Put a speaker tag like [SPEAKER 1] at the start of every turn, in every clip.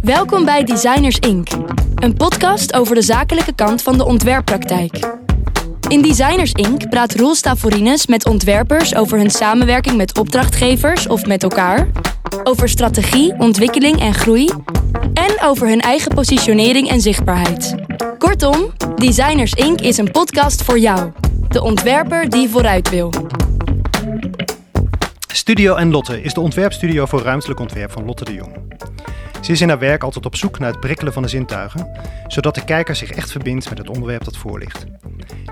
[SPEAKER 1] Welkom bij Designers Inc., een podcast over de zakelijke kant van de ontwerppraktijk. In Designers Inc. praat Roel Stavorines met ontwerpers over hun samenwerking met opdrachtgevers of met elkaar, over strategie, ontwikkeling en groei en over hun eigen positionering en zichtbaarheid. Kortom, Designers Inc. is een podcast voor jou, de ontwerper die vooruit wil.
[SPEAKER 2] Studio en Lotte is de ontwerpstudio voor ruimtelijk ontwerp van Lotte de Jong. Ze is in haar werk altijd op zoek naar het prikkelen van de zintuigen, zodat de kijker zich echt verbindt met het onderwerp dat voor ligt.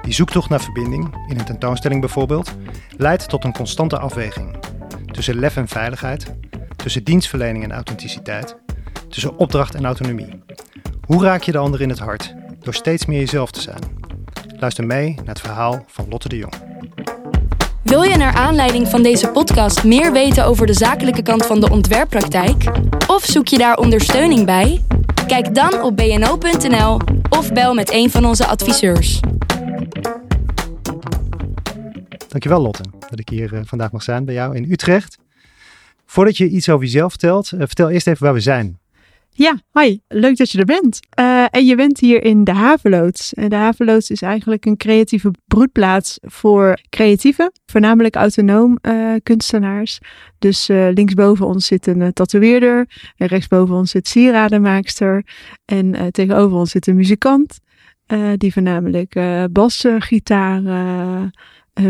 [SPEAKER 2] Die zoektocht naar verbinding, in een tentoonstelling bijvoorbeeld, leidt tot een constante afweging tussen lef en veiligheid, tussen dienstverlening en authenticiteit, tussen opdracht en autonomie. Hoe raak je de ander in het hart door steeds meer jezelf te zijn? Luister mee naar het verhaal van Lotte de Jong.
[SPEAKER 1] Wil je naar aanleiding van deze podcast meer weten over de zakelijke kant van de ontwerppraktijk? Of zoek je daar ondersteuning bij? Kijk dan op bno.nl of bel met een van onze adviseurs.
[SPEAKER 2] Dankjewel Lotte dat ik hier eh, vandaag mag zijn bij jou in Utrecht. Voordat je iets over jezelf vertelt, eh, vertel eerst even waar we zijn.
[SPEAKER 3] Ja, hoi. Leuk dat je er bent. Uh, en je bent hier in de Haveloods. En de Haveloods is eigenlijk een creatieve broedplaats voor creatieven, voornamelijk autonoom uh, kunstenaars. Dus uh, linksboven ons zit een tatoeëerder, en rechtsboven ons zit sieradenmaakster en tegenover ons zit een muzikant. die voornamelijk bassen, gitaren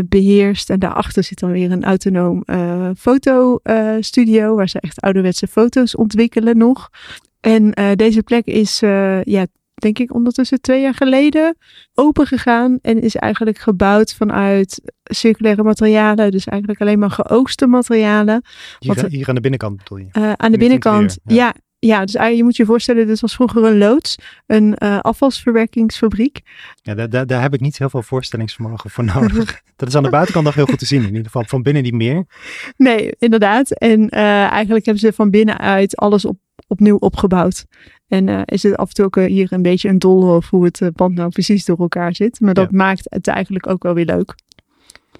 [SPEAKER 3] beheerst. En daarachter zit dan weer een autonoom uh, fotostudio, waar ze echt ouderwetse foto's ontwikkelen nog. En uh, deze plek is, uh, ja, denk ik ondertussen twee jaar geleden open gegaan. En is eigenlijk gebouwd vanuit circulaire materialen. Dus eigenlijk alleen maar geoogste materialen.
[SPEAKER 2] Hier, hier aan de binnenkant bedoel je?
[SPEAKER 3] Uh, aan de binnenkant, ja. ja. ja. dus je moet je voorstellen, dit was vroeger een loods, een uh, afvalsverwerkingsfabriek.
[SPEAKER 2] Ja, daar, daar, daar, heb ik niet heel veel voorstellingsvermogen voor nodig. dat is aan de buitenkant nog heel goed te zien, in ieder geval van binnen niet meer.
[SPEAKER 3] Nee, inderdaad. En uh, eigenlijk hebben ze van binnenuit alles op opnieuw opgebouwd. En uh, is het af en toe ook hier een beetje een doolhof hoe het pand nou precies door elkaar zit. Maar dat maakt het eigenlijk ook wel weer leuk.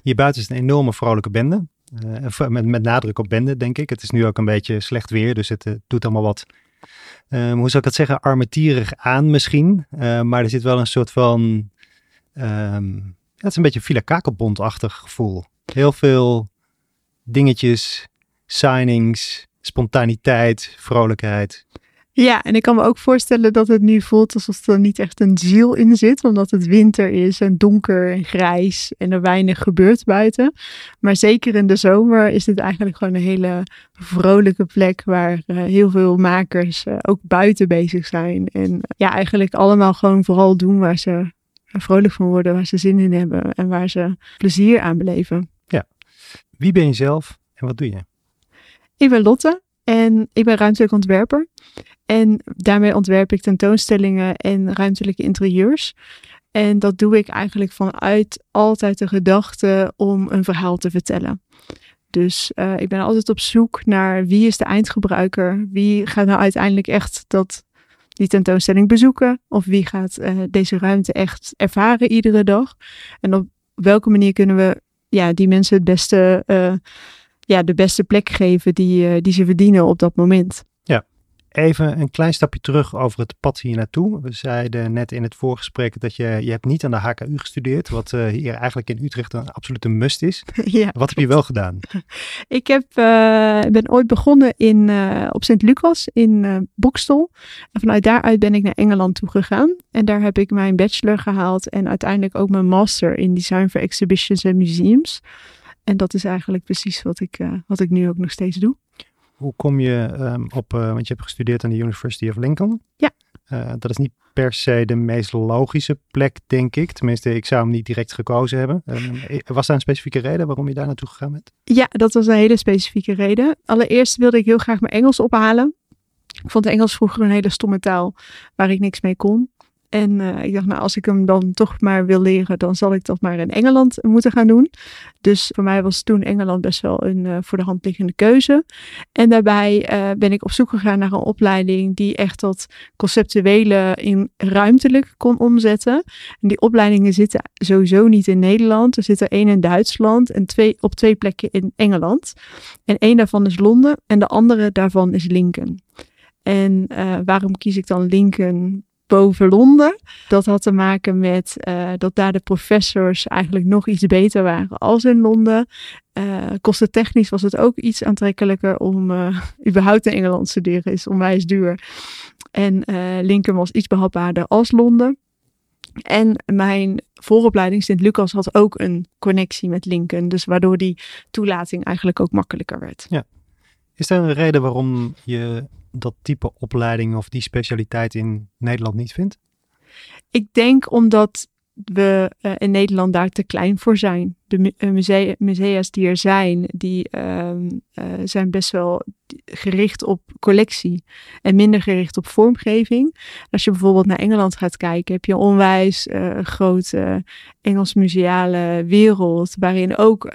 [SPEAKER 2] Hier buiten is een enorme vrolijke bende. Met, met nadruk op bende, denk ik. Het is nu ook een beetje slecht weer, dus het doet allemaal wat, hoe zou ik dat zeggen, armetierig aan misschien. maar er zit wel een soort van, um, ja, het is een beetje Villa Kakelbond-achtig gevoel. Heel veel dingetjes, signings, spontaniteit, vrolijkheid.
[SPEAKER 3] Ja, en ik kan me ook voorstellen dat het nu voelt alsof er niet echt een ziel in zit, omdat het winter is en donker en grijs en er weinig gebeurt buiten. Maar zeker in de zomer is het eigenlijk gewoon een hele vrolijke plek waar uh, heel veel makers uh, ook buiten bezig zijn. En uh, ja, eigenlijk allemaal gewoon vooral doen waar ze vrolijk van worden, waar ze zin in hebben en waar ze plezier aan beleven.
[SPEAKER 2] Ja. Wie ben je zelf en wat doe je?
[SPEAKER 3] Ik ben Lotte en ik ben ruimtelijk ontwerper. En daarmee ontwerp ik tentoonstellingen en ruimtelijke interieurs. En dat doe ik eigenlijk vanuit altijd de gedachte om een verhaal te vertellen. Dus uh, ik ben altijd op zoek naar wie is de eindgebruiker? Wie gaat nou uiteindelijk echt dat, die tentoonstelling bezoeken? Of wie gaat uh, deze ruimte echt ervaren iedere dag? En op welke manier kunnen we ja, die mensen het beste uh, ja, de beste plek geven die, uh, die ze verdienen op dat moment.
[SPEAKER 2] Ja, even een klein stapje terug over het pad hier naartoe. We zeiden net in het voorgesprek dat je, je hebt niet aan de HKU gestudeerd, wat uh, hier eigenlijk in Utrecht een absolute must is. ja. Wat heb je wel gedaan?
[SPEAKER 3] Ik heb, uh, ben ooit begonnen in, op Sint Lucas in Bokstel. En vanuit daaruit ben ik naar Engeland toe gegaan. En daar heb ik mijn bachelor gehaald en uiteindelijk ook mijn master in design for exhibitions en museums. En dat is eigenlijk precies wat ik, uh, wat ik nu ook nog steeds doe.
[SPEAKER 2] Hoe kom je um, op, uh, want je hebt gestudeerd aan de University of Lincoln.
[SPEAKER 3] Ja.
[SPEAKER 2] Uh, dat is niet per se de meest logische plek, denk ik. Tenminste, ik zou hem niet direct gekozen hebben. Um, was daar een specifieke reden waarom je daar naartoe gegaan bent?
[SPEAKER 3] Ja, dat was een hele specifieke reden. Allereerst wilde ik heel graag mijn Engels ophalen. Ik vond Engels vroeger een hele stomme taal waar ik niks mee kon. En uh, ik dacht, nou, als ik hem dan toch maar wil leren, dan zal ik dat maar in Engeland moeten gaan doen. Dus voor mij was toen Engeland best wel een uh, voor de hand liggende keuze. En daarbij uh, ben ik op zoek gegaan naar een opleiding die echt dat conceptuele in ruimtelijk kon omzetten. En die opleidingen zitten sowieso niet in Nederland. Er zit er één in Duitsland en twee op twee plekken in Engeland. En één daarvan is Londen en de andere daarvan is Lincoln. En waarom kies ik dan Lincoln boven Londen. Dat had te maken met uh, dat daar de professors eigenlijk nog iets beter waren als in Londen. Uh, kostentechnisch was het ook iets aantrekkelijker om uh, überhaupt in Engeland te studeren. Is onwijs duur. En Lincoln was iets behapbaarder als Londen. En mijn vooropleiding Sint-Lucas had ook een connectie met Lincoln. Dus waardoor die toelating eigenlijk ook makkelijker werd.
[SPEAKER 2] Ja. Is er een reden waarom je dat type opleiding of die specialiteit in Nederland niet vindt?
[SPEAKER 3] Ik denk omdat we uh, in Nederland daar te klein voor zijn. De uh, musea, musea's die er zijn, die uh, zijn best wel gericht op collectie en minder gericht op vormgeving. Als je bijvoorbeeld naar Engeland gaat kijken, heb je een onwijs grote Engels-museale wereld, waarin ook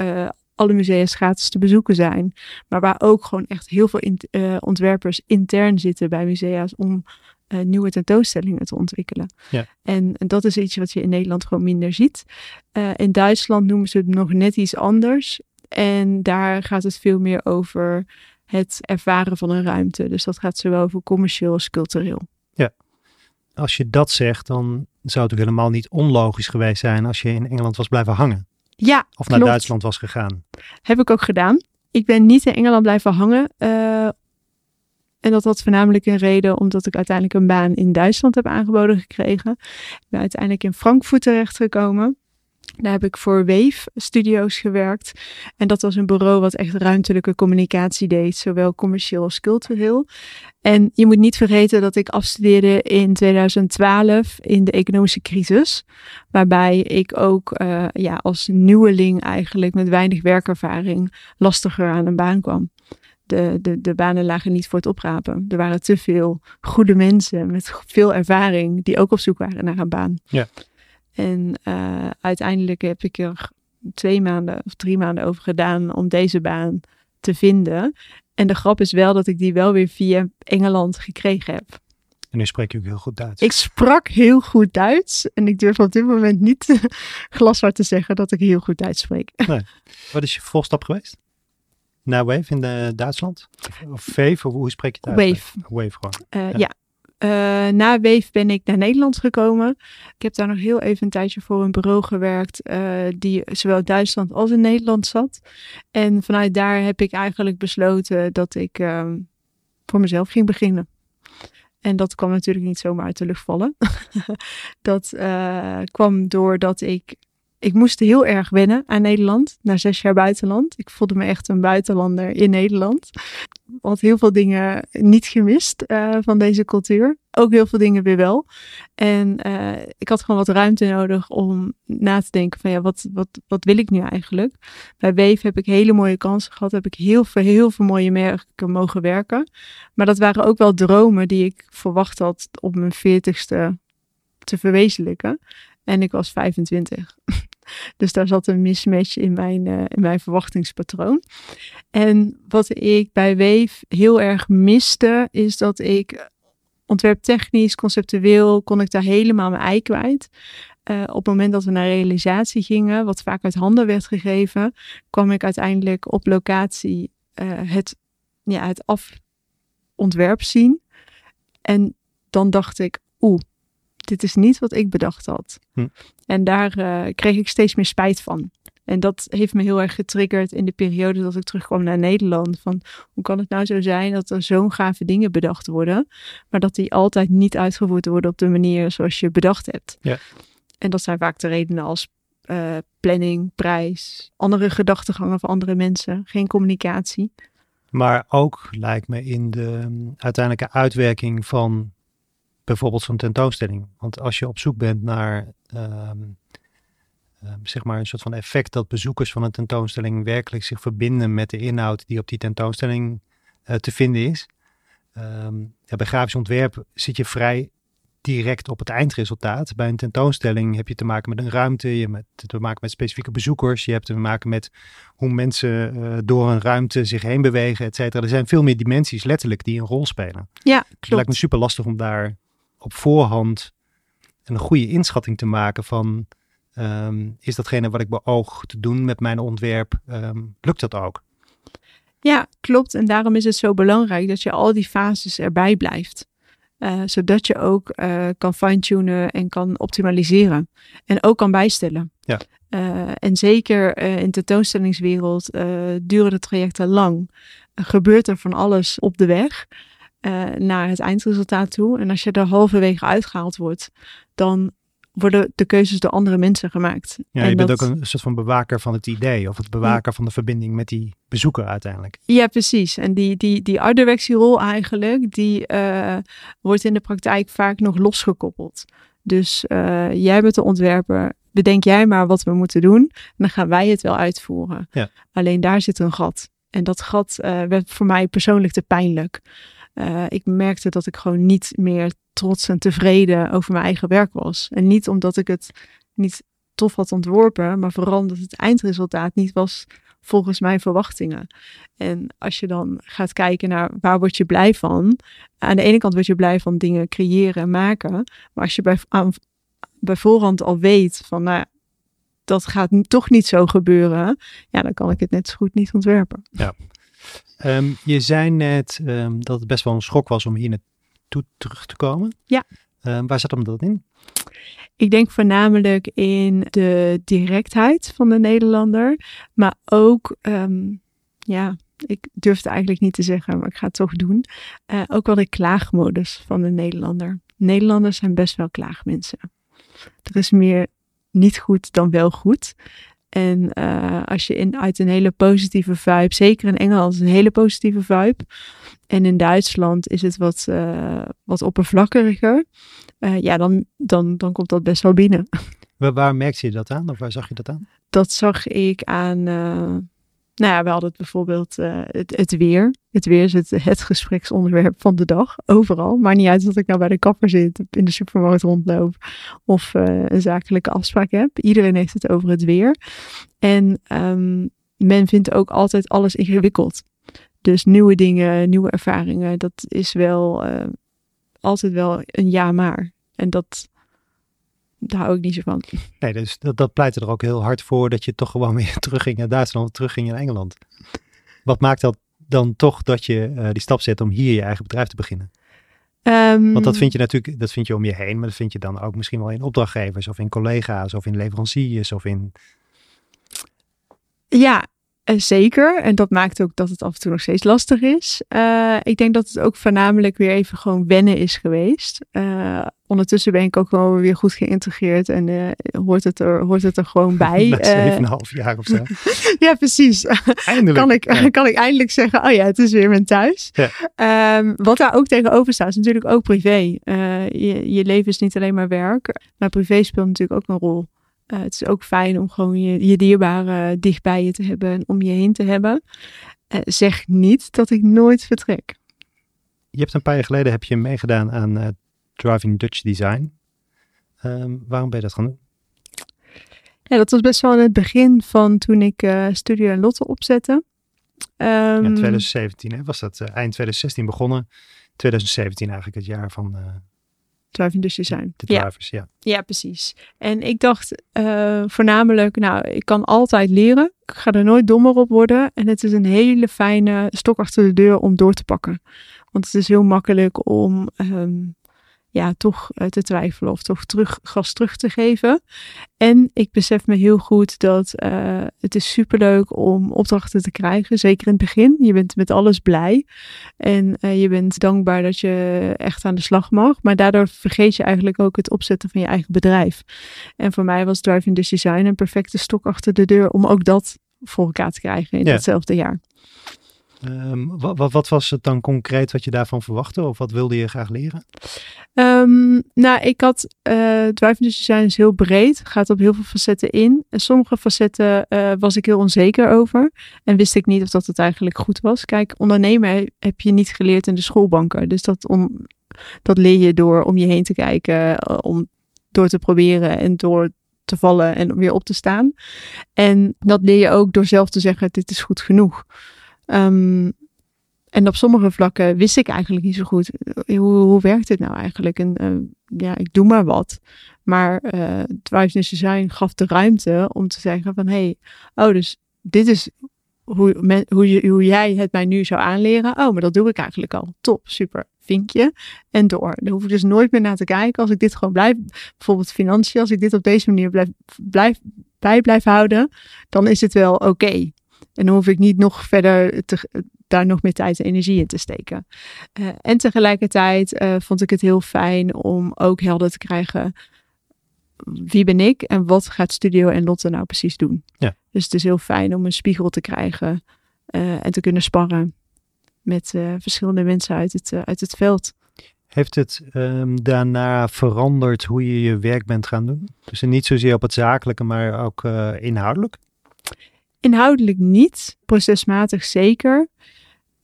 [SPEAKER 3] alle musea gratis te bezoeken zijn. Maar waar ook gewoon echt heel veel in, uh, ontwerpers intern zitten bij musea's om uh, nieuwe tentoonstellingen te ontwikkelen. Ja. En, en, dat is iets wat je in Nederland gewoon minder ziet. Uh, in Duitsland noemen ze het nog net iets anders. En daar gaat het veel meer over het ervaren van een ruimte. Dus dat gaat zowel over commercieel als cultureel.
[SPEAKER 2] Ja, als je dat zegt, dan zou het helemaal niet onlogisch geweest zijn als je in Engeland was blijven hangen.
[SPEAKER 3] Ja,
[SPEAKER 2] Of naar Duitsland was gegaan.
[SPEAKER 3] Heb ik ook gedaan. Ik ben niet in Engeland blijven hangen. Uh, en dat had voornamelijk een reden omdat ik uiteindelijk een baan in Duitsland heb aangeboden gekregen. Ik ben uiteindelijk in Frankfurt terechtgekomen. Daar heb ik voor Wave Studios gewerkt. En dat was een bureau wat echt ruimtelijke communicatie deed, zowel commercieel als cultureel. En je moet niet vergeten dat ik afstudeerde in 2012 in de economische crisis. Waarbij ik ook uh, ja, als nieuweling eigenlijk met weinig werkervaring lastiger aan een baan kwam. De, de, de banen lagen niet voor het oprapen. Er waren te veel goede mensen met veel ervaring die ook op zoek waren naar een baan.
[SPEAKER 2] Ja.
[SPEAKER 3] En uh, uiteindelijk heb ik er twee maanden of drie maanden over gedaan om deze baan te vinden. En de grap is wel dat ik die wel weer via Engeland gekregen heb.
[SPEAKER 2] En nu spreek je ook heel goed Duits.
[SPEAKER 3] Ik sprak heel goed Duits. En ik durf op dit moment niet glashard te zeggen dat ik heel goed Duits spreek.
[SPEAKER 2] Nee. Wat is je volstap geweest? Naar Wave in de Duitsland? Of Wave? Of hoe spreek je het
[SPEAKER 3] uit? Wave.
[SPEAKER 2] Wave gewoon.
[SPEAKER 3] Uh, ja. ja. Uh, na Weef ben ik naar Nederland gekomen. Ik heb daar nog heel even een tijdje voor een bureau gewerkt, uh, die zowel in Duitsland als in Nederland zat. En vanuit daar heb ik eigenlijk besloten dat ik uh, voor mezelf ging beginnen. En dat kwam natuurlijk niet zomaar uit de lucht vallen. dat uh, kwam doordat ik ik moest heel erg wennen aan Nederland, na zes jaar buitenland. Ik voelde me echt een buitenlander in Nederland. Had heel veel dingen niet gemist uh, van deze cultuur. Ook heel veel dingen weer wel. En uh, ik had gewoon wat ruimte nodig om na te denken van ja, wat, wat, wat wil ik nu eigenlijk? Bij Weef heb ik hele mooie kansen gehad. Heb ik heel veel, heel veel mooie merken mogen werken. Maar dat waren ook wel dromen die ik verwacht had op mijn veertigste te verwezenlijken. En ik was 25. Dus daar zat een mismatch in mijn, uh, in mijn verwachtingspatroon. En wat ik bij Weef heel erg miste, is dat ik ontwerptechnisch, conceptueel, kon ik daar helemaal mijn ei kwijt. Uh, op het moment dat we naar realisatie gingen, wat vaak uit handen werd gegeven, kwam ik uiteindelijk op locatie het, ja, het afontwerp zien. En dan dacht ik, oeh, dit is niet wat ik bedacht had. Hm. En daar uh, kreeg ik steeds meer spijt van. En dat heeft me heel erg getriggerd in de periode dat ik terugkwam naar Nederland. Van hoe kan het nou zo zijn dat er zo'n gave dingen bedacht worden, maar dat die altijd niet uitgevoerd worden op de manier zoals je bedacht hebt.
[SPEAKER 2] Ja.
[SPEAKER 3] En dat zijn vaak de redenen als uh, planning, prijs, andere gedachtegangen van andere mensen, geen communicatie.
[SPEAKER 2] Maar ook lijkt me in de um, uiteindelijke uitwerking van bijvoorbeeld zo'n tentoonstelling. Want als je op zoek bent naar um, um, zeg maar een soort van effect dat bezoekers van een tentoonstelling werkelijk zich verbinden met de inhoud die op die tentoonstelling uh, te vinden is. Um, ja, bij grafisch ontwerp zit je vrij direct op het eindresultaat. Bij een tentoonstelling heb je te maken met een ruimte, je hebt te maken met specifieke bezoekers, je hebt te maken met hoe mensen uh, door een ruimte zich heen bewegen, et cetera. Er zijn veel meer dimensies letterlijk die een rol spelen.
[SPEAKER 3] Ja, klopt.
[SPEAKER 2] Het lijkt me super lastig om daar op voorhand een goede inschatting te maken van um, is datgene wat ik beoog te doen met mijn ontwerp, um, lukt dat ook?
[SPEAKER 3] Ja, klopt. En daarom is het zo belangrijk dat je al die fases erbij blijft. Uh, zodat je ook uh, kan fine-tunen en kan optimaliseren. En ook kan bijstellen.
[SPEAKER 2] Ja.
[SPEAKER 3] Uh, en zeker in de tentoonstellingswereld duren de trajecten lang. gebeurt er van alles op de weg naar het eindresultaat toe. En als je er halverwege uitgehaald wordt, dan worden de keuzes door andere mensen gemaakt.
[SPEAKER 2] Ja, je bent ook een soort van bewaker van het idee of het bewaker van de verbinding met die bezoeker uiteindelijk.
[SPEAKER 3] Ja, precies. En die, die, die eigenlijk, die uh, wordt in de praktijk vaak nog losgekoppeld. Dus uh, jij bent de ontwerper, bedenk jij maar wat we moeten doen en dan gaan wij het wel uitvoeren.
[SPEAKER 2] Ja.
[SPEAKER 3] Alleen daar zit een gat. En dat gat uh, werd voor mij persoonlijk te pijnlijk. Uh, ik merkte dat ik gewoon niet meer trots en tevreden over mijn eigen werk was. En niet omdat ik het niet tof had ontworpen, maar vooral omdat het eindresultaat niet was volgens mijn verwachtingen. En als je dan gaat kijken naar waar word je blij van. Aan de ene kant word je blij van dingen creëren en maken. Maar als je bij, aan, bij voorhand al weet van nou, dat gaat toch niet zo gebeuren. Ja, dan kan ik het net zo goed niet ontwerpen.
[SPEAKER 2] Ja. Um, je zei net um, dat het best wel een schok was om hier naartoe terug te komen.
[SPEAKER 3] Ja.
[SPEAKER 2] Um, waar zat hem dat in?
[SPEAKER 3] Ik denk voornamelijk in de directheid van de Nederlander, maar ook, ja, ik durf het eigenlijk niet te zeggen, maar ik ga het toch doen. Uh, ook wel de klaagmodus van de Nederlander. Nederlanders zijn best wel klaagmensen. Er is meer niet goed dan wel goed. En uh, als je in, uit een hele positieve vibe, zeker in Engeland is een hele positieve vibe. En in Duitsland is het wat, uh, wat oppervlakkiger. Uh, ja, dan, dan, dan komt dat best wel binnen.
[SPEAKER 2] Waar, waar merkte je dat aan? Of waar zag je dat aan?
[SPEAKER 3] Dat zag ik aan nou ja, we hadden het bijvoorbeeld uh, het, weer. Het weer is het, het gespreksonderwerp van de dag, overal. Maar niet uit dat ik nou bij de kapper zit, in de supermarkt rondloop of uh, een zakelijke afspraak heb. Iedereen heeft het over het weer. En um, men vindt ook altijd alles ingewikkeld. Dus nieuwe dingen, nieuwe ervaringen, dat is wel uh, altijd wel een ja maar. En dat, daar hou ik niet zo van.
[SPEAKER 2] Nee, dus dat, dat pleitte er ook heel hard voor dat je toch gewoon weer terugging naar Duitsland, terugging naar Engeland. Wat maakt dat dan toch dat je uh, die stap zet om hier je eigen bedrijf te beginnen?
[SPEAKER 3] Um,
[SPEAKER 2] Want dat vind je natuurlijk, dat vind je om je heen, maar dat vind je dan ook misschien wel in opdrachtgevers of in collega's of in leveranciers of in.
[SPEAKER 3] Ja, zeker. En dat maakt ook dat het af en toe nog steeds lastig is. Uh, ik denk dat het ook voornamelijk weer even gewoon wennen is geweest. Uh, ondertussen ben ik ook wel weer goed geïntegreerd en hoort, het er, hoort het er gewoon bij.
[SPEAKER 2] Na zeven en half jaar of zo.
[SPEAKER 3] ja, precies.
[SPEAKER 2] Eindelijk.
[SPEAKER 3] kan, ik, ja. kan ik eindelijk zeggen, oh ja, het is weer mijn thuis.
[SPEAKER 2] Ja.
[SPEAKER 3] Um, wat daar ook tegenover staat, is natuurlijk ook privé. je, je leven is niet alleen maar werk, maar privé speelt natuurlijk ook een rol. Uh, het is ook fijn om gewoon je, je dierbaren dicht bij je te hebben en om je heen te hebben. Uh, zeg niet dat ik nooit vertrek.
[SPEAKER 2] Je hebt een paar jaar geleden heb je meegedaan aan uh, Driving Dutch Design. Um, waarom ben je dat gaan doen?
[SPEAKER 3] Ja, dat was best wel in het begin van toen ik Studio en Lotte opzette.
[SPEAKER 2] Um, ja, 2017 hè? was dat eind 2016 begonnen. 2017 eigenlijk het jaar van
[SPEAKER 3] dus design.
[SPEAKER 2] De drivers, ja.
[SPEAKER 3] ja. Ja, precies. En ik dacht uh, voornamelijk, nou, ik kan altijd leren. Ik ga er nooit dommer op worden. En het is een hele fijne stok achter de deur om door te pakken. Want het is heel makkelijk om um, ja, toch uh, te twijfelen of toch terug, gas terug te geven. En ik besef me heel goed dat uh, het is superleuk om opdrachten te krijgen. Zeker in het begin. Je bent met alles blij. En uh, je bent dankbaar dat je echt aan de slag mag. Maar daardoor vergeet je eigenlijk ook het opzetten van je eigen bedrijf. En voor mij was Driving Design een perfecte stok achter de deur om ook dat voor elkaar te krijgen in ja. datzelfde jaar.
[SPEAKER 2] Um, wat, wat, was het dan concreet wat je daarvan verwachtte? Of wat wilde je graag leren?
[SPEAKER 3] Um, nou, ik had uh, Driving Design is heel breed. Gaat op heel veel facetten in. En sommige facetten uh, was ik heel onzeker over. En wist ik niet of dat het eigenlijk goed was. Kijk, ondernemen heb je niet geleerd in de schoolbanken. Dus dat on, Dat leer je door om je heen te kijken, eh, om door te proberen en door te vallen en weer op te staan. En dat leer je ook door zelf te zeggen: dit is goed genoeg. Ehm, en op sommige vlakken wist ik eigenlijk niet zo goed hoe, hoe werkt dit nou eigenlijk. En uh, ja, ik doe maar wat. Maar uh, Drive Design gaf de ruimte om te zeggen van hé, hey, oh dus dit is hoe, hoe, je, hoe jij het mij nu zou aanleren. Oh, maar dat doe ik eigenlijk al. Top, super, vinkje. En door. Daar hoef ik dus nooit meer naar te kijken. Als ik dit gewoon blijf, bijvoorbeeld financiën, als ik dit op deze manier blijf, blijf, bij blijf houden, dan is het wel oké. En dan hoef ik niet nog verder te, daar nog meer tijd en energie in te steken. Uh, en tegelijkertijd uh, vond ik het heel fijn om ook helder te krijgen wie ben ik en wat gaat Studio en Lotte nou precies doen.
[SPEAKER 2] Ja.
[SPEAKER 3] Dus het is heel fijn om een spiegel te krijgen uh, en te kunnen sparren met verschillende mensen uit het, uit het veld.
[SPEAKER 2] Heeft het um, daarna veranderd hoe je je werk bent gaan doen? Dus niet zozeer op het zakelijke, maar ook inhoudelijk?
[SPEAKER 3] Inhoudelijk niet, procesmatig zeker.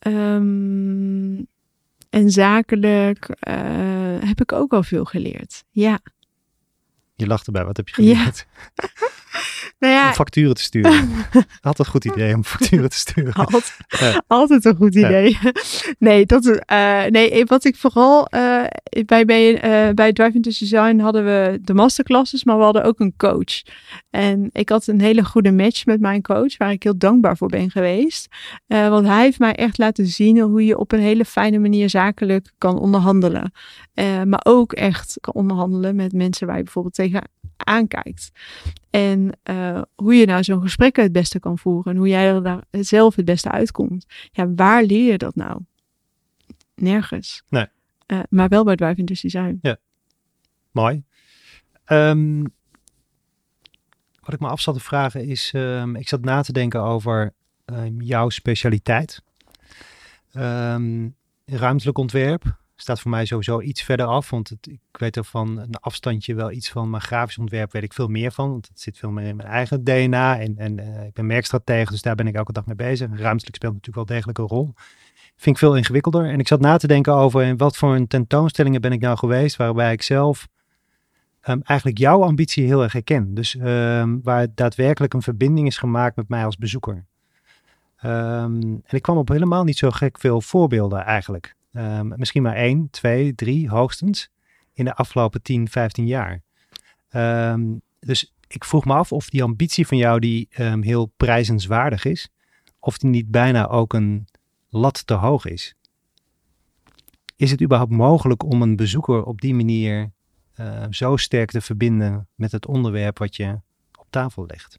[SPEAKER 3] Um, en zakelijk uh, heb ik ook al veel geleerd. Ja.
[SPEAKER 2] Je lacht erbij, wat heb je geleerd?
[SPEAKER 3] Ja. nou ja,
[SPEAKER 2] om facturen te sturen. Altijd een goed idee om facturen te sturen.
[SPEAKER 3] Altijd, ja. altijd een goed idee. Ja. Nee, dat, uh, nee, wat ik vooral uh, bij, bij, uh, bij Driving to Design hadden we de masterclasses, maar we hadden ook een coach. En ik had een hele goede match met mijn coach, waar ik heel dankbaar voor ben geweest. want hij heeft mij echt laten zien hoe je op een hele fijne manier zakelijk kan onderhandelen. maar ook echt kan onderhandelen met mensen waar je bijvoorbeeld tegen aankijkt. En uh, hoe je nou zo'n gesprek het beste kan voeren. En hoe jij er daar zelf het beste uitkomt. Ja, waar leer je dat nou? Nergens.
[SPEAKER 2] Nee.
[SPEAKER 3] Uh, maar wel bij Drive Design.
[SPEAKER 2] Ja. Mooi. Um, wat ik me af zat te vragen is, um, ik zat na te denken over um, jouw specialiteit. ruimtelijk ontwerp staat voor mij sowieso iets verder af. Want het, ik weet er van een afstandje wel iets van. Maar grafisch ontwerp weet ik veel meer van. Want het zit veel meer in mijn eigen DNA. En, en uh, ik ben merkstratege, dus daar ben ik elke dag mee bezig. Ruimtelijk speelt natuurlijk wel degelijk een rol. Vind ik veel ingewikkelder. En ik zat na te denken over in wat voor een tentoonstellingen ben ik nou geweest. Waarbij ik zelf um, eigenlijk jouw ambitie heel erg herken. Dus um, waar daadwerkelijk een verbinding is gemaakt met mij als bezoeker. Um, en ik kwam op helemaal niet zo gek veel voorbeelden eigenlijk. Um, misschien maar één, twee, drie hoogstens in de afgelopen 10, 15 jaar. Um, dus ik vroeg me af of die ambitie van jou die um, heel prijzenswaardig is, of die niet bijna ook een lat te hoog is. Is het überhaupt mogelijk om een bezoeker op die manier zo sterk te verbinden met het onderwerp wat je op tafel legt?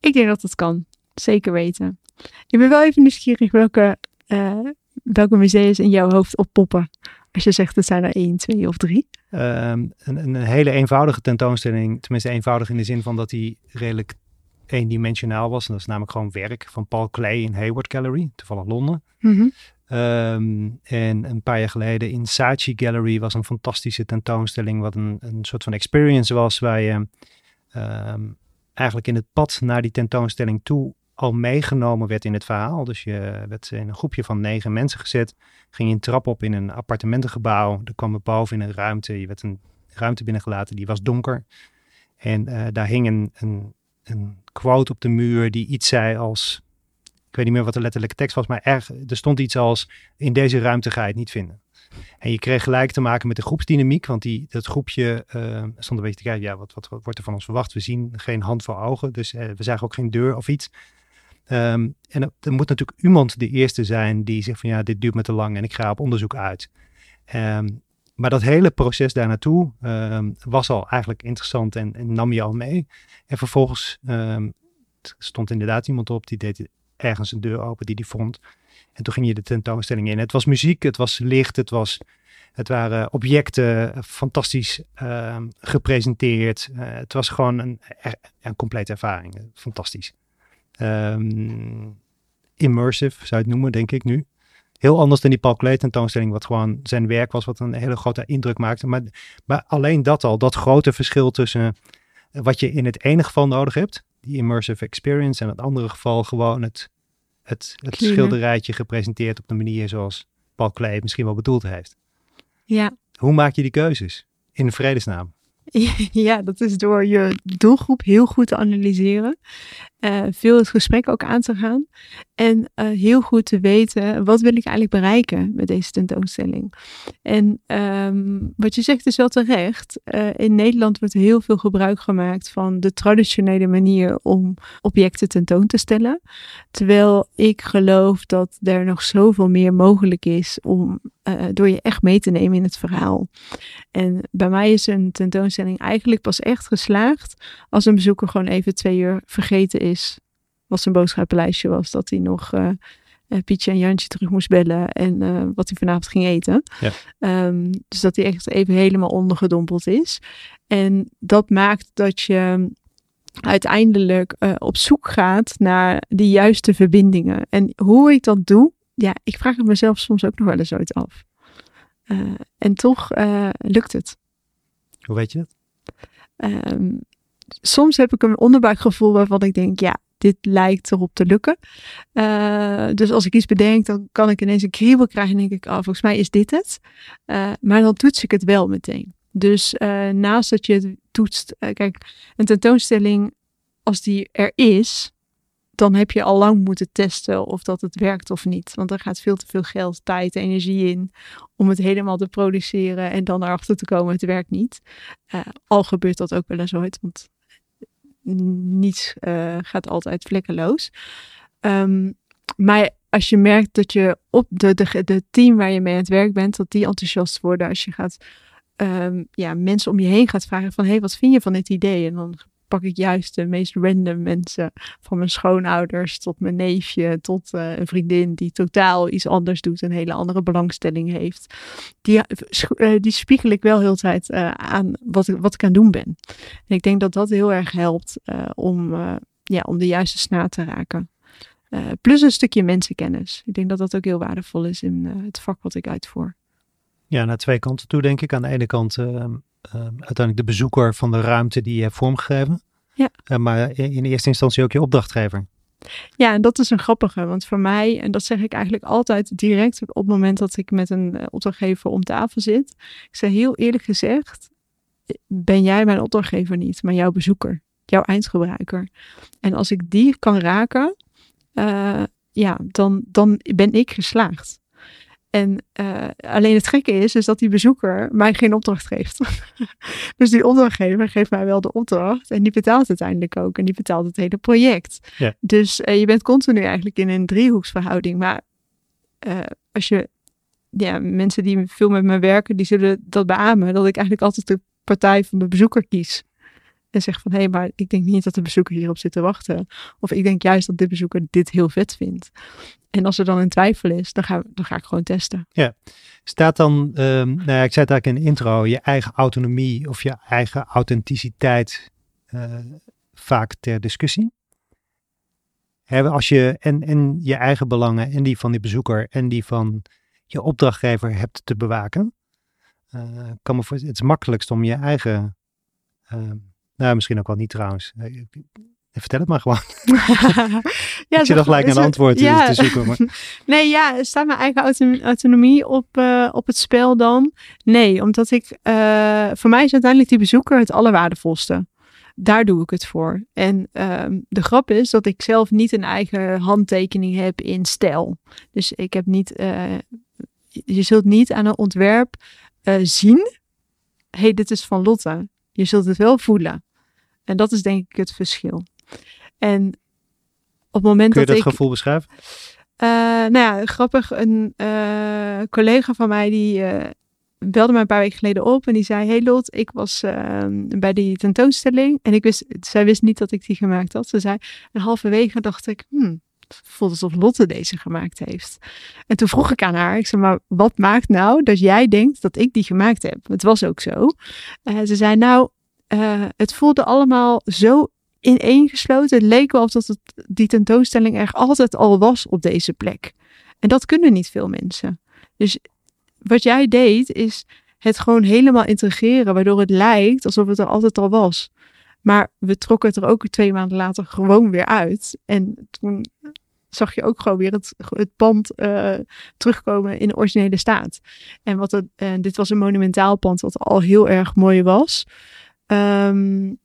[SPEAKER 3] Ik denk dat het kan, zeker weten. Ik ben wel even nieuwsgierig welke uh, welke museums in jouw hoofd oppoppen? Als je zegt, het zijn er één, twee of drie.
[SPEAKER 2] Um, een, een, hele eenvoudige tentoonstelling. Tenminste eenvoudig in de zin van dat hij redelijk eendimensionaal was. En dat is namelijk gewoon werk van Paul Klee in Hayward Gallery. Toevallig Londen.
[SPEAKER 3] Mm -hmm.
[SPEAKER 2] um, en een paar jaar geleden in Saatchi Gallery was een fantastische tentoonstelling. Wat een, een soort van experience was. Waar je um, eigenlijk in het pad naar die tentoonstelling toe al meegenomen werd in het verhaal. Dus je werd in een groepje van negen mensen gezet. Ging je een trap op in een appartementengebouw. Er kwam boven in een ruimte. Je werd een ruimte binnengelaten, die was donker. En uh, daar hing een, een, quote op de muur die iets zei als... Ik weet niet meer wat de letterlijke tekst was, maar er, er stond iets als... In deze ruimte ga je het niet vinden. En je kreeg gelijk te maken met de groepsdynamiek, want die, dat groepje uh, stond een beetje te kijken, ja, wat, wat, wordt er van ons verwacht? We zien geen hand voor ogen, dus uh, we zagen ook geen deur of iets. Um, en er moet natuurlijk iemand de eerste zijn die zegt van ja, dit duurt me te lang en ik ga op onderzoek uit. Um, maar dat hele proces daar naartoe um, was al eigenlijk interessant en, nam je al mee. En vervolgens stond inderdaad iemand op die deed ergens een deur open die die vond. En toen ging je de tentoonstelling in. Het was muziek, het was licht, het, was, het waren objecten fantastisch gepresenteerd. Uh, het was gewoon een, een complete ervaring. Fantastisch um, immersive, zou je het noemen, denk ik nu. Heel anders dan die Paul Klee tentoonstelling, wat gewoon zijn werk was, wat een hele grote indruk maakte. Maar, maar alleen dat al, dat grote verschil tussen wat je in het ene geval nodig hebt, die immersive experience, en in het andere geval gewoon het, het, het schilderijtje gepresenteerd op de manier zoals Paul Klee misschien wel bedoeld heeft.
[SPEAKER 3] Ja.
[SPEAKER 2] Hoe maak je die keuzes? In vredesnaam.
[SPEAKER 3] Ja, dat is door je doelgroep heel goed te analyseren. Uh, veel het gesprek ook aan te gaan. En uh, heel goed te weten, wat wil ik eigenlijk bereiken met deze tentoonstelling? En um, wat je zegt is wel terecht. Uh, in Nederland wordt heel veel gebruik gemaakt van de traditionele manier om objecten tentoon te stellen. Terwijl ik geloof dat er nog zoveel meer mogelijk is om door je echt mee te nemen in het verhaal. En bij mij is een tentoonstelling eigenlijk pas echt geslaagd als een bezoeker gewoon even twee uur vergeten is wat zijn boodschappenlijstje was. Dat hij nog uh, Pietje en Jantje terug moest bellen en uh, wat hij vanavond ging eten. Ja. Um, dus dat hij echt even helemaal ondergedompeld is. En dat maakt dat je uiteindelijk uh, op zoek gaat naar die juiste verbindingen. En hoe ik dat doe, ja, ik vraag het mezelf soms ook nog wel eens ooit af. en toch lukt het.
[SPEAKER 2] Hoe weet je het?
[SPEAKER 3] Um, soms heb ik een onderbuikgevoel waarvan ik denk, ja, dit lijkt erop te lukken. Uh, dus als ik iets bedenk, dan kan ik ineens een kriebel krijgen en denk ik, oh, volgens mij is dit het. Uh, maar dan toets ik het wel meteen. Dus uh, naast dat je het toetst, kijk, een tentoonstelling, als die er is, dan heb je al lang moeten testen of dat het werkt of niet. Want er gaat veel te veel geld, tijd, energie in om het helemaal te produceren en dan erachter te komen, het werkt niet. Al gebeurt dat ook wel eens ooit, want niets uh, gaat altijd vlekkeloos. Um, maar als je merkt dat je op de, de, de team waar je mee aan het werk bent, dat die enthousiast worden als je gaat um, ja, mensen om je heen gaat vragen van hé, hey, wat vind je van dit idee? En dan pak ik juist de meest random mensen. Van mijn schoonouders tot mijn neefje, tot uh, een vriendin die totaal iets anders doet, een hele andere belangstelling heeft. Die, uh, die spiegel ik wel heel tijd aan wat, wat ik aan het doen ben. En ik denk dat dat heel erg helpt om, ja, om de juiste snaar te raken. plus een stukje mensenkennis. Ik denk dat dat ook heel waardevol is in het vak wat ik uitvoer.
[SPEAKER 2] Ja, naar twee kanten toe denk ik. Aan de ene kant ehm, uiteindelijk de bezoeker van de ruimte die je hebt vormgegeven.
[SPEAKER 3] Ja.
[SPEAKER 2] Uh, maar in eerste instantie ook je opdrachtgever.
[SPEAKER 3] Ja, en dat is een grappige, want voor mij, en dat zeg ik eigenlijk altijd direct op het moment dat ik met een uh, opdrachtgever om tafel zit. Ik zeg heel eerlijk gezegd, ben jij mijn opdrachtgever niet, maar jouw bezoeker, jouw eindgebruiker. En als ik die kan raken, uh, ja, dan, dan ben ik geslaagd. En uh, alleen het gekke is, is dat die bezoeker mij geen opdracht geeft. dus die opdrachtgever geeft mij wel de opdracht en die betaalt uiteindelijk ook. En die betaalt het hele project.
[SPEAKER 2] Ja.
[SPEAKER 3] Dus uh, je bent continu eigenlijk in een driehoeksverhouding. Maar uh, als je, ja, mensen die veel met me werken, die zullen dat beamen. Dat ik eigenlijk altijd de partij van de bezoeker kies. En zeg van, hé, hey, maar ik denk niet dat de bezoeker hierop zit te wachten. Of ik denk juist dat de bezoeker dit heel vet vindt. En als er dan een twijfel is, dan ga, dan ga ik gewoon testen.
[SPEAKER 2] Ja, staat dan, um, nou ja, ik zei het eigenlijk in de intro, je eigen autonomie of je eigen authenticiteit uh, vaak ter discussie? Als je en, en je eigen belangen en die van die bezoeker en die van je opdrachtgever hebt te bewaken, uh, kan me voor, het is makkelijkst om je eigen, uh, nou misschien ook wel niet trouwens, Vertel het maar gewoon. ja, ik zit nog gelijk een antwoord ja. te zoeken. Maar.
[SPEAKER 3] Nee, ja, staat mijn eigen autonomie op, uh, op het spel dan? Nee, omdat ik, uh, voor mij is uiteindelijk die bezoeker het allerwaardevolste. Daar doe ik het voor. En uh, de grap is dat ik zelf niet een eigen handtekening heb in stijl. Dus ik heb niet, je zult niet aan een ontwerp zien, hey, dit is van Lotte. Je zult het wel voelen. En dat is denk ik het verschil. En op het moment
[SPEAKER 2] Kun je
[SPEAKER 3] dat,
[SPEAKER 2] dat gevoel beschrijven?
[SPEAKER 3] Uh, nou ja, grappig. Een uh, collega van mij die uh, belde me een paar weken geleden op en die zei: Hey Lot, ik was ehm, bij die tentoonstelling en ik wist, zij wist niet dat ik die gemaakt had. Ze zei: En halverwege dacht ik: Hmm, voelt alsof Lotte deze gemaakt heeft. En toen vroeg ik aan haar, ik zei, maar wat maakt nou dat jij denkt dat ik die gemaakt heb? Het was ook zo. Ze zei, nou, uh, het voelde allemaal zo ineengesloten. Het leek wel of dat het, die tentoonstelling er altijd al was op deze plek. En dat kunnen niet veel mensen. Dus wat jij deed, is het gewoon helemaal integreren, waardoor het lijkt alsof het er altijd al was. Maar we trokken het er ook twee maanden later gewoon weer uit. En toen zag je ook gewoon weer het, het pand uh, terugkomen in de originele staat. En wat het, dit was een monumentaal pand wat al heel erg mooi was. Um,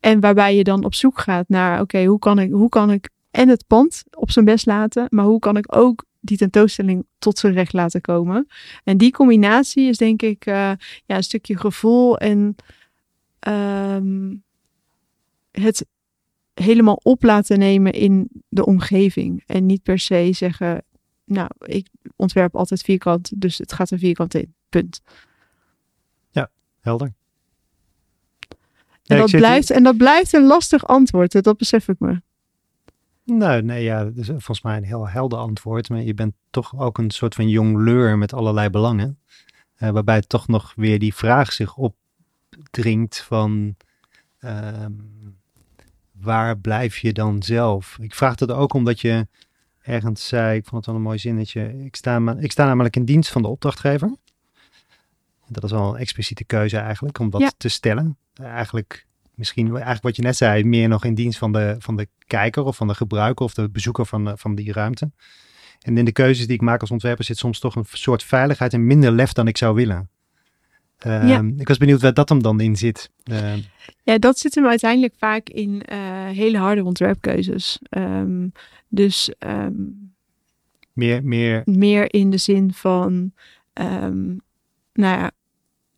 [SPEAKER 3] en waarbij je dan op zoek gaat naar, oké, hoe kan ik, hoe kan ik en het pand op zijn best laten, maar hoe kan ik ook die tentoonstelling tot zijn recht laten komen. En die combinatie is denk ik uh, ja, een stukje gevoel en um, het helemaal op laten nemen in de omgeving. En niet per se zeggen, nou, ik ontwerp altijd vierkant, dus het gaat er vierkant in. Punt.
[SPEAKER 2] Ja, helder.
[SPEAKER 3] En,
[SPEAKER 2] Ja,
[SPEAKER 3] dat, blijft, en dat blijft een lastig antwoord, dat besef ik me.
[SPEAKER 2] Nou, nee, ja, dat is volgens mij een heel helder antwoord. Maar je bent toch ook een soort van jongleur met allerlei belangen. eh, waarbij toch nog weer die vraag zich opdringt van... ehm, waar blijf je dan zelf? Ik vraag het ook omdat je ergens zei, ik vond het wel een mooi zinnetje. Ik sta, ik sta namelijk in dienst van de opdrachtgever. Dat is wel een expliciete keuze eigenlijk, om dat
[SPEAKER 3] Ja.
[SPEAKER 2] te stellen. Eigenlijk misschien eigenlijk wat je net zei, meer nog in dienst van de, van de kijker of van de gebruiker of de bezoeker van, van die ruimte. En in de keuzes die ik maak als ontwerper zit soms toch een soort veiligheid en minder lef dan ik zou willen. Ehm,
[SPEAKER 3] Ja.
[SPEAKER 2] Ik was benieuwd waar dat hem dan in zit. Ehm,
[SPEAKER 3] Ja, dat zit hem uiteindelijk vaak in eh, hele harde ontwerpkeuzes. Ehm, dus
[SPEAKER 2] meer, meer,
[SPEAKER 3] meer in de zin van, nou ja,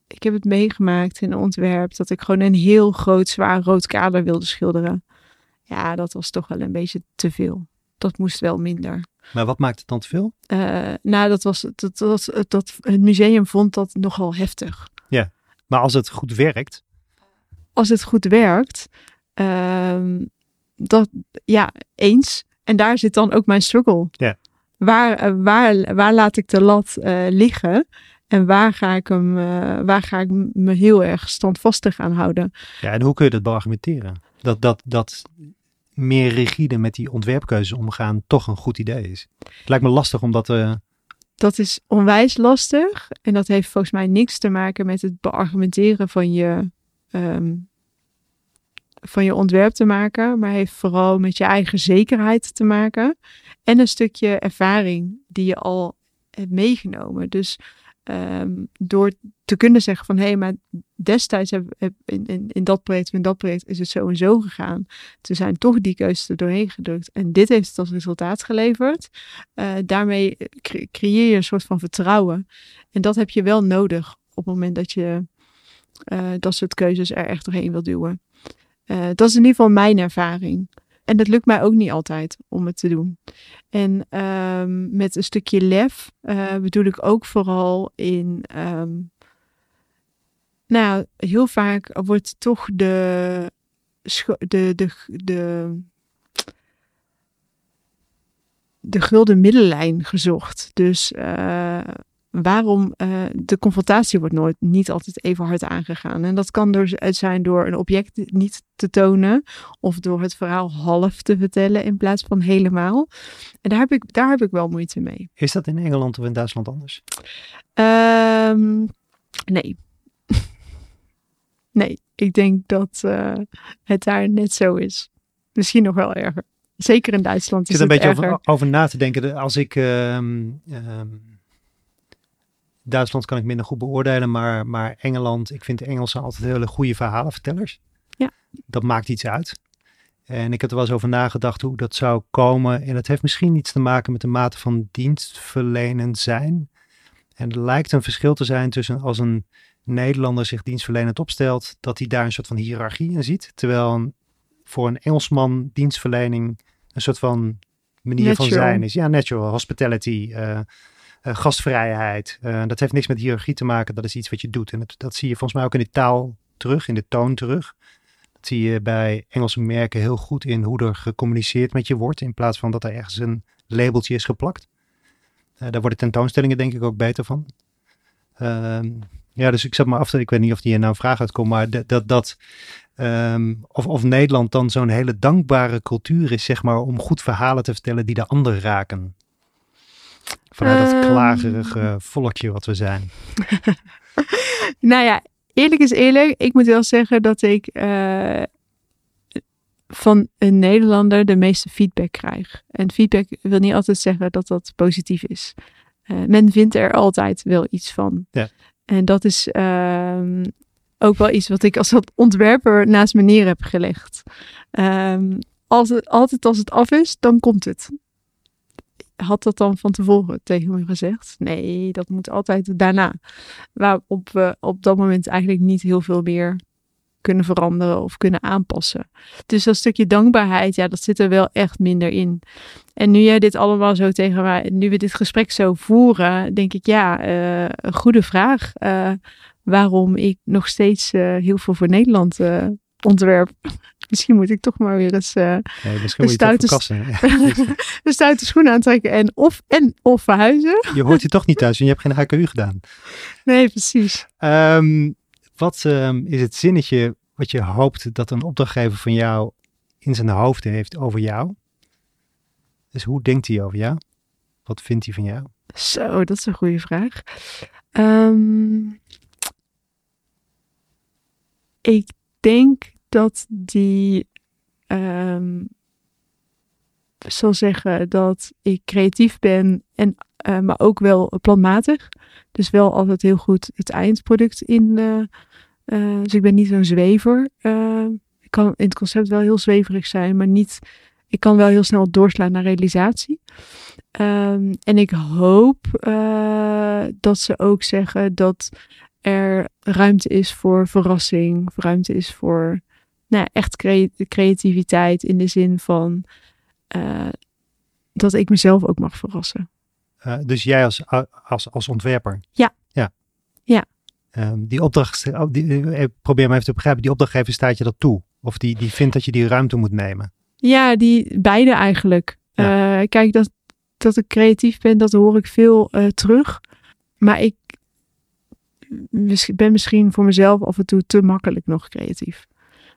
[SPEAKER 3] ik heb het meegemaakt in een ontwerp dat ik gewoon een heel groot, zwaar rood kader wilde schilderen. Ja, dat was toch wel een beetje te veel. Dat moest wel minder.
[SPEAKER 2] maar wat maakt het dan te veel?
[SPEAKER 3] Eh, nou, dat was dat, dat, dat, het museum vond dat nogal heftig.
[SPEAKER 2] Maar als het goed werkt,
[SPEAKER 3] als het goed werkt, ehm, dat ja, eens. En daar zit dan ook mijn struggle.
[SPEAKER 2] Ja.
[SPEAKER 3] Waar, eh, waar, waar laat ik de lat eh, liggen? En waar ga ik hem, eh, waar ga ik me heel erg standvastig aan houden?
[SPEAKER 2] ja, en hoe kun je dat beargumenteren? Dat, dat, dat meer rigide met die ontwerpkeuzes omgaan toch een goed idee is. Het lijkt me lastig om dat eh,
[SPEAKER 3] Dat is onwijs lastig. En dat heeft volgens mij niks te maken met het beargumenteren van je, ehm, van je ontwerp te maken. Maar heeft vooral met je eigen zekerheid te maken. En een stukje ervaring die je al hebt meegenomen. Dus ehm, door te kunnen zeggen van hé, hey, maar destijds heb, in, in, dat project of in dat project is het zo en zo gegaan. Toen zijn toch die keuzes er doorheen gedrukt. En dit heeft het als resultaat geleverd. Eh, daarmee cre- creëer je een soort van vertrouwen. En dat heb je wel nodig op het moment dat je eh, dat soort keuzes er echt doorheen wil duwen. Eh, dat is in ieder geval mijn ervaring. En dat lukt mij ook niet altijd om het te doen. En ehm, met een stukje lef eh, bedoel ik ook vooral in. ehm, nou, heel vaak wordt toch de, de, de, de, de gulden middenlijn gezocht. Dus eh, waarom eh, de confrontatie wordt nooit niet altijd even hard aangegaan. En dat kan door, het zijn door een object niet te tonen of door het verhaal half te vertellen in plaats van helemaal. En daar heb ik, daar heb ik wel moeite mee.
[SPEAKER 2] Is dat in Engeland of in Duitsland anders?
[SPEAKER 3] Ehm, nee. nee, ik denk dat eh, het daar net zo is. Misschien nog wel erger. Zeker in Duitsland
[SPEAKER 2] Ik
[SPEAKER 3] is
[SPEAKER 2] zit een beetje over, over na te denken. De- Als ik. ehm, ehm, Duitsland kan ik minder goed beoordelen, maar, maar Engeland, ik vind de Engelsen altijd hele goede verhalenvertellers.
[SPEAKER 3] Ja.
[SPEAKER 2] Dat maakt iets uit. En ik heb er wel eens over nagedacht hoe dat zou komen. En het heeft misschien iets te maken met de mate van dienstverlenend zijn. En er lijkt een verschil te zijn tussen als een Nederlander zich dienstverlenend opstelt, dat hij daar een soort van hiërarchie in ziet. Terwijl een- voor een Engelsman dienstverlening een soort van manier van zijn is. Ja, natural, hospitality, eh, gastvrijheid. Eh, dat heeft niks met hiërarchie te maken. Dat is iets wat je doet. En dat, zie je volgens mij ook in de taal terug, in de toon terug. Dat zie je bij Engelse merken heel goed in hoe er gecommuniceerd met je wordt. In plaats van dat er ergens een labeltje is geplakt. Eh, daar worden tentoonstellingen denk ik ook beter van. Ehm, ja, dus ik zat maar af. Ik weet niet of hier nou een vraag uitkomt, maar dat... dat, dat ehm, of, of Nederland dan zo'n hele dankbare cultuur is, zeg maar, om goed verhalen te vertellen die de ander raken. Vanuit dat
[SPEAKER 3] Ehm.
[SPEAKER 2] klagerige volkje wat we zijn.
[SPEAKER 3] Nou ja, eerlijk is eerlijk. Ik moet wel zeggen dat ik eh, van een Nederlander de meeste feedback krijg. En feedback wil niet altijd zeggen dat dat positief is. Uh, men vindt er altijd wel iets van.
[SPEAKER 2] Ja.
[SPEAKER 3] En dat is ehm, ook wel iets wat ik als ontwerper naast me neer heb gelegd. Um, als het, altijd als het af is, dan komt het. Had dat dan van tevoren tegen me gezegd? Nee, dat moet altijd daarna. Waarop we op dat moment eigenlijk niet heel veel meer kunnen veranderen of kunnen aanpassen. Dus dat stukje dankbaarheid, ja, dat zit er wel echt minder in. En nu jij dit allemaal zo tegen mij, nu we dit gesprek zo voeren, denk ik, ja, uh, een goede vraag. Uh, waarom ik nog steeds uh, heel veel voor Nederland ontwerp. Misschien moet ik toch maar weer eens uh,
[SPEAKER 2] nee, een, stoute,
[SPEAKER 3] een stoute schoen aantrekken en of, en of verhuizen.
[SPEAKER 2] Je hoort hier toch niet thuis en je hebt geen HKU gedaan.
[SPEAKER 3] Nee, precies.
[SPEAKER 2] Um, wat um, is het zinnetje wat je hoopt dat een opdrachtgever van jou in zijn hoofd heeft over jou? Dus hoe denkt hij over jou? Wat vindt hij van jou?
[SPEAKER 3] Zo, dat is een goede vraag. Um, ik denk dat die um, zal zeggen dat ik creatief ben en uh, maar ook wel planmatig. Dus wel altijd heel goed het eindproduct in. Uh, uh, dus ik ben niet zo'n zwever. ik kan in het concept wel heel zweverig zijn, maar niet. Ik kan wel heel snel doorslaan naar realisatie. Um, en ik hoop dat ze ook zeggen dat er ruimte is voor verrassing, ruimte is voor nou, echt creativiteit in de zin van uh, dat ik mezelf ook mag verrassen.
[SPEAKER 2] Uh, dus jij als, als, als ontwerper?
[SPEAKER 3] Ja.
[SPEAKER 2] Ja.
[SPEAKER 3] ja.
[SPEAKER 2] Um, die opdracht, oh, die, eh, probeer me even te begrijpen, die opdrachtgever staat je dat toe? Of die, die vindt dat je die ruimte moet nemen?
[SPEAKER 3] Ja, die beide eigenlijk. Ja. Uh, kijk, dat, dat ik creatief ben, dat hoor ik veel uh, terug. Maar ik ben misschien voor mezelf af en toe te makkelijk nog creatief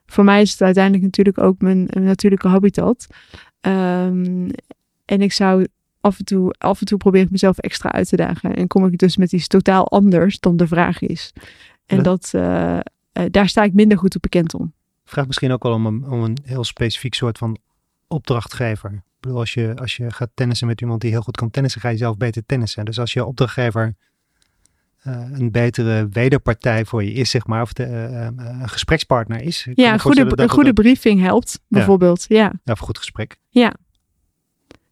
[SPEAKER 3] voor mij is het uiteindelijk natuurlijk ook mijn, natuurlijke habitat. Um, en ik zou af en toe, af en toe probeer ik mezelf extra uit te dagen. En kom ik dus met iets totaal anders dan de vraag is. En dat, uh, uh, daar sta ik minder goed op bekend om.
[SPEAKER 2] Vraag misschien ook wel om een, om een heel specifiek soort van opdrachtgever. Ik bedoel, als je, als je gaat tennissen met iemand die heel goed kan tennissen, ga je zelf beter tennissen. Dus als je opdrachtgever een betere wederpartij voor je is, zeg maar, of de, uh, een gesprekspartner is.
[SPEAKER 3] Ja, een goede, een goede briefing helpt, bijvoorbeeld. Ja. ja.
[SPEAKER 2] ja, of een goed gesprek.
[SPEAKER 3] Ja.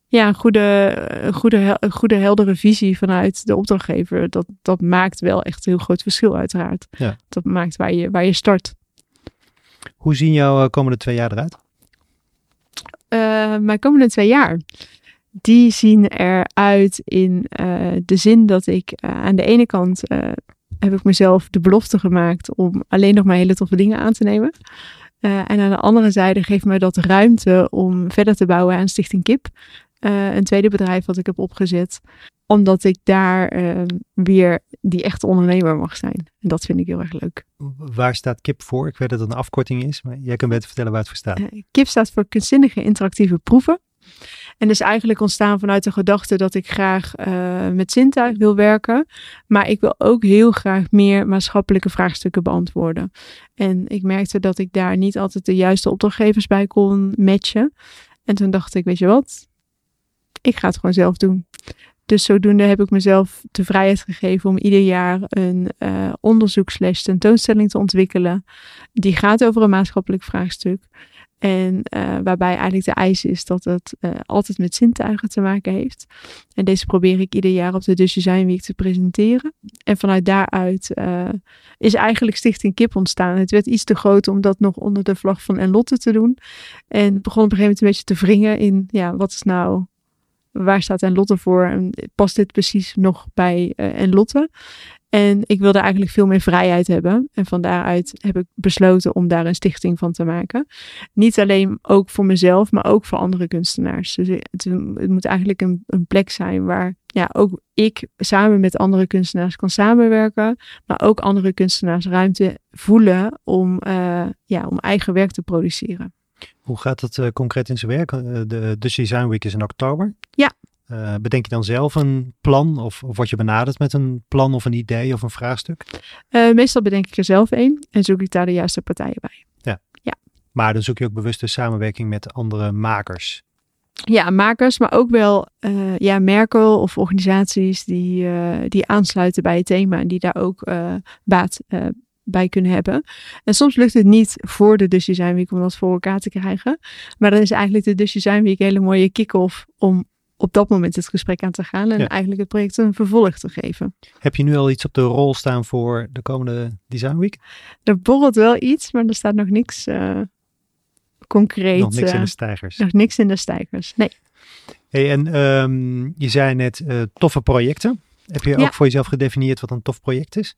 [SPEAKER 3] Ja, een goede, een, goede, een goede heldere visie vanuit de opdrachtgever. Dat, dat maakt wel echt een heel groot verschil, uiteraard.
[SPEAKER 2] Ja.
[SPEAKER 3] Dat maakt waar je, waar je start.
[SPEAKER 2] Hoe zien jouw komende twee jaar eruit?
[SPEAKER 3] Uh, mijn komende twee jaar die zien eruit in uh, de zin dat ik uh, aan de ene kant uh, heb ik mezelf de belofte gemaakt om alleen nog maar hele toffe dingen aan te nemen. en aan de andere zijde geeft mij dat ruimte om verder te bouwen aan Stichting Kip. een tweede bedrijf wat ik heb opgezet. Omdat ik daar weer die echte ondernemer mag zijn. En dat vind ik heel erg leuk.
[SPEAKER 2] Waar staat KIP voor? Ik weet dat het een afkorting is, maar jij kan beter vertellen waar het voor staat.
[SPEAKER 3] KIP staat voor kunstzinnige interactieve proeven. En dus eigenlijk ontstaan vanuit de gedachte dat ik graag uh, met zintuig wil werken. Maar ik wil ook heel graag meer maatschappelijke vraagstukken beantwoorden. En ik merkte dat ik daar niet altijd de juiste opdrachtgevers bij kon matchen. En toen dacht ik, weet je wat? Ik ga het gewoon zelf doen. Dus zodoende heb ik mezelf de vrijheid gegeven om ieder jaar een uh, onderzoek slash tentoonstelling te ontwikkelen. Die gaat over een maatschappelijk vraagstuk. En uh, waarbij eigenlijk de eis is dat het uh, altijd met zintuigen te maken heeft. En deze probeer ik ieder jaar op de Dutch Design Week te presenteren. En vanuit daaruit uh, is eigenlijk Stichting Kip ontstaan. Het werd iets te groot om dat nog onder de vlag van Enlotte te doen. En begon op een gegeven moment een beetje te wringen in, ja, wat is nou waar staat Enlotte voor en past dit precies nog bij uh, Enlotte? En ik wilde eigenlijk veel meer vrijheid hebben. En van daaruit heb ik besloten om daar een stichting van te maken. Niet alleen ook voor mezelf, maar ook voor andere kunstenaars. Dus het, het moet eigenlijk een, een, plek zijn waar ja, ook ik samen met andere kunstenaars kan samenwerken. Maar ook andere kunstenaars ruimte voelen om, uh, ja, om eigen werk te produceren.
[SPEAKER 2] Hoe gaat dat uh, concreet in zijn werk? Uh, de Dutch Design Week is in oktober.
[SPEAKER 3] Ja.
[SPEAKER 2] Uh, bedenk je dan zelf een plan of, of word je benaderd met een plan of een idee of een vraagstuk?
[SPEAKER 3] meestal bedenk ik er zelf een en zoek ik daar de juiste partijen bij.
[SPEAKER 2] Ja.
[SPEAKER 3] ja.
[SPEAKER 2] Maar dan zoek je ook bewust de samenwerking met andere makers.
[SPEAKER 3] Ja, makers, maar ook wel uh, ja, merken of organisaties die, die aansluiten bij het thema en die daar ook baat bij kunnen hebben. En soms lukt het niet voor de Dutch Design Week om dat voor elkaar te krijgen. Maar dan is eigenlijk de Dutch Design Week een hele mooie kick-off om op dat moment het gesprek aan te gaan en eigenlijk het project een vervolg te geven.
[SPEAKER 2] Heb je nu al iets op de rol staan voor de komende Design Week?
[SPEAKER 3] Er borrelt wel iets, maar er staat nog niks uh, concreet.
[SPEAKER 2] Nog niks in de
[SPEAKER 3] uh,
[SPEAKER 2] stijgers.
[SPEAKER 3] Nog niks in de stijgers, nee.
[SPEAKER 2] Hey, en um, je zei net uh, toffe projecten. Heb je
[SPEAKER 3] Ja.
[SPEAKER 2] ook voor jezelf gedefinieerd wat een tof project is?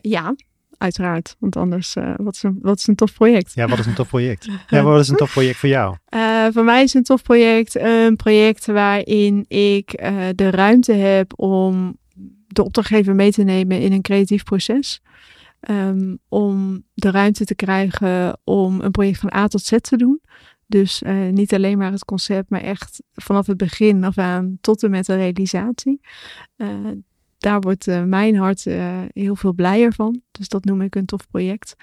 [SPEAKER 3] Ja, uiteraard. Want anders, uh, wat, is een, wat is een tof project?
[SPEAKER 2] Ja, wat is een tof project? Ja, wat is een tof project voor jou?
[SPEAKER 3] Uh, voor mij is een tof project een project waarin ik uh, de ruimte heb om de opdrachtgever mee te nemen in een creatief proces. Um, om de ruimte te krijgen om een project van A tot Z te doen. Dus uh, niet alleen maar het concept, maar echt vanaf het begin af aan tot en met de realisatie. Uh, daar wordt uh, mijn hart uh, heel veel blijer van. Dus dat noem ik een tof project.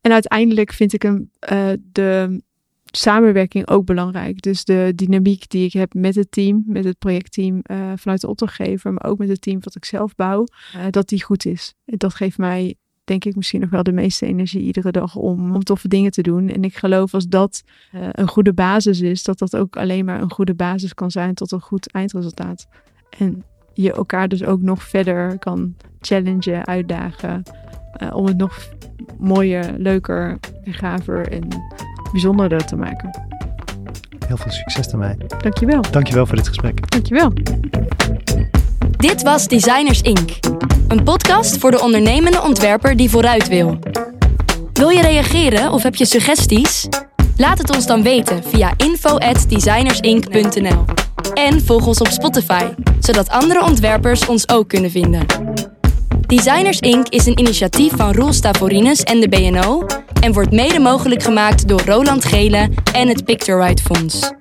[SPEAKER 3] En uiteindelijk vind ik een, uh, de samenwerking ook belangrijk. Dus de dynamiek die ik heb met het team, met het projectteam vanuit de opdrachtgever, maar ook met het team wat ik zelf bouw, dat die goed is. Dat geeft mij, denk ik, misschien nog wel de meeste energie iedere dag om, om toffe dingen te doen. En ik geloof als dat een goede basis is, dat dat ook alleen maar een goede basis kan zijn tot een goed eindresultaat. En je elkaar dus ook nog verder kan challengen, uitdagen. Uh, om het nog mooier, leuker, gaver en bijzonderder te maken.
[SPEAKER 2] Heel veel succes daarmee.
[SPEAKER 3] Dankjewel.
[SPEAKER 2] Dankjewel voor dit gesprek.
[SPEAKER 3] Dankjewel.
[SPEAKER 1] Dit was Designers Inc. Een podcast voor de ondernemende ontwerper die vooruit wil. Wil je reageren of heb je suggesties? Laat het ons dan weten via info@designersinc.nl. En volg ons op Spotify, zodat andere ontwerpers ons ook kunnen vinden. Designers Inc. is een initiatief van Roel Stavorines en de BNO en wordt mede mogelijk gemaakt door Roland Gele en het Pictorite Fonds.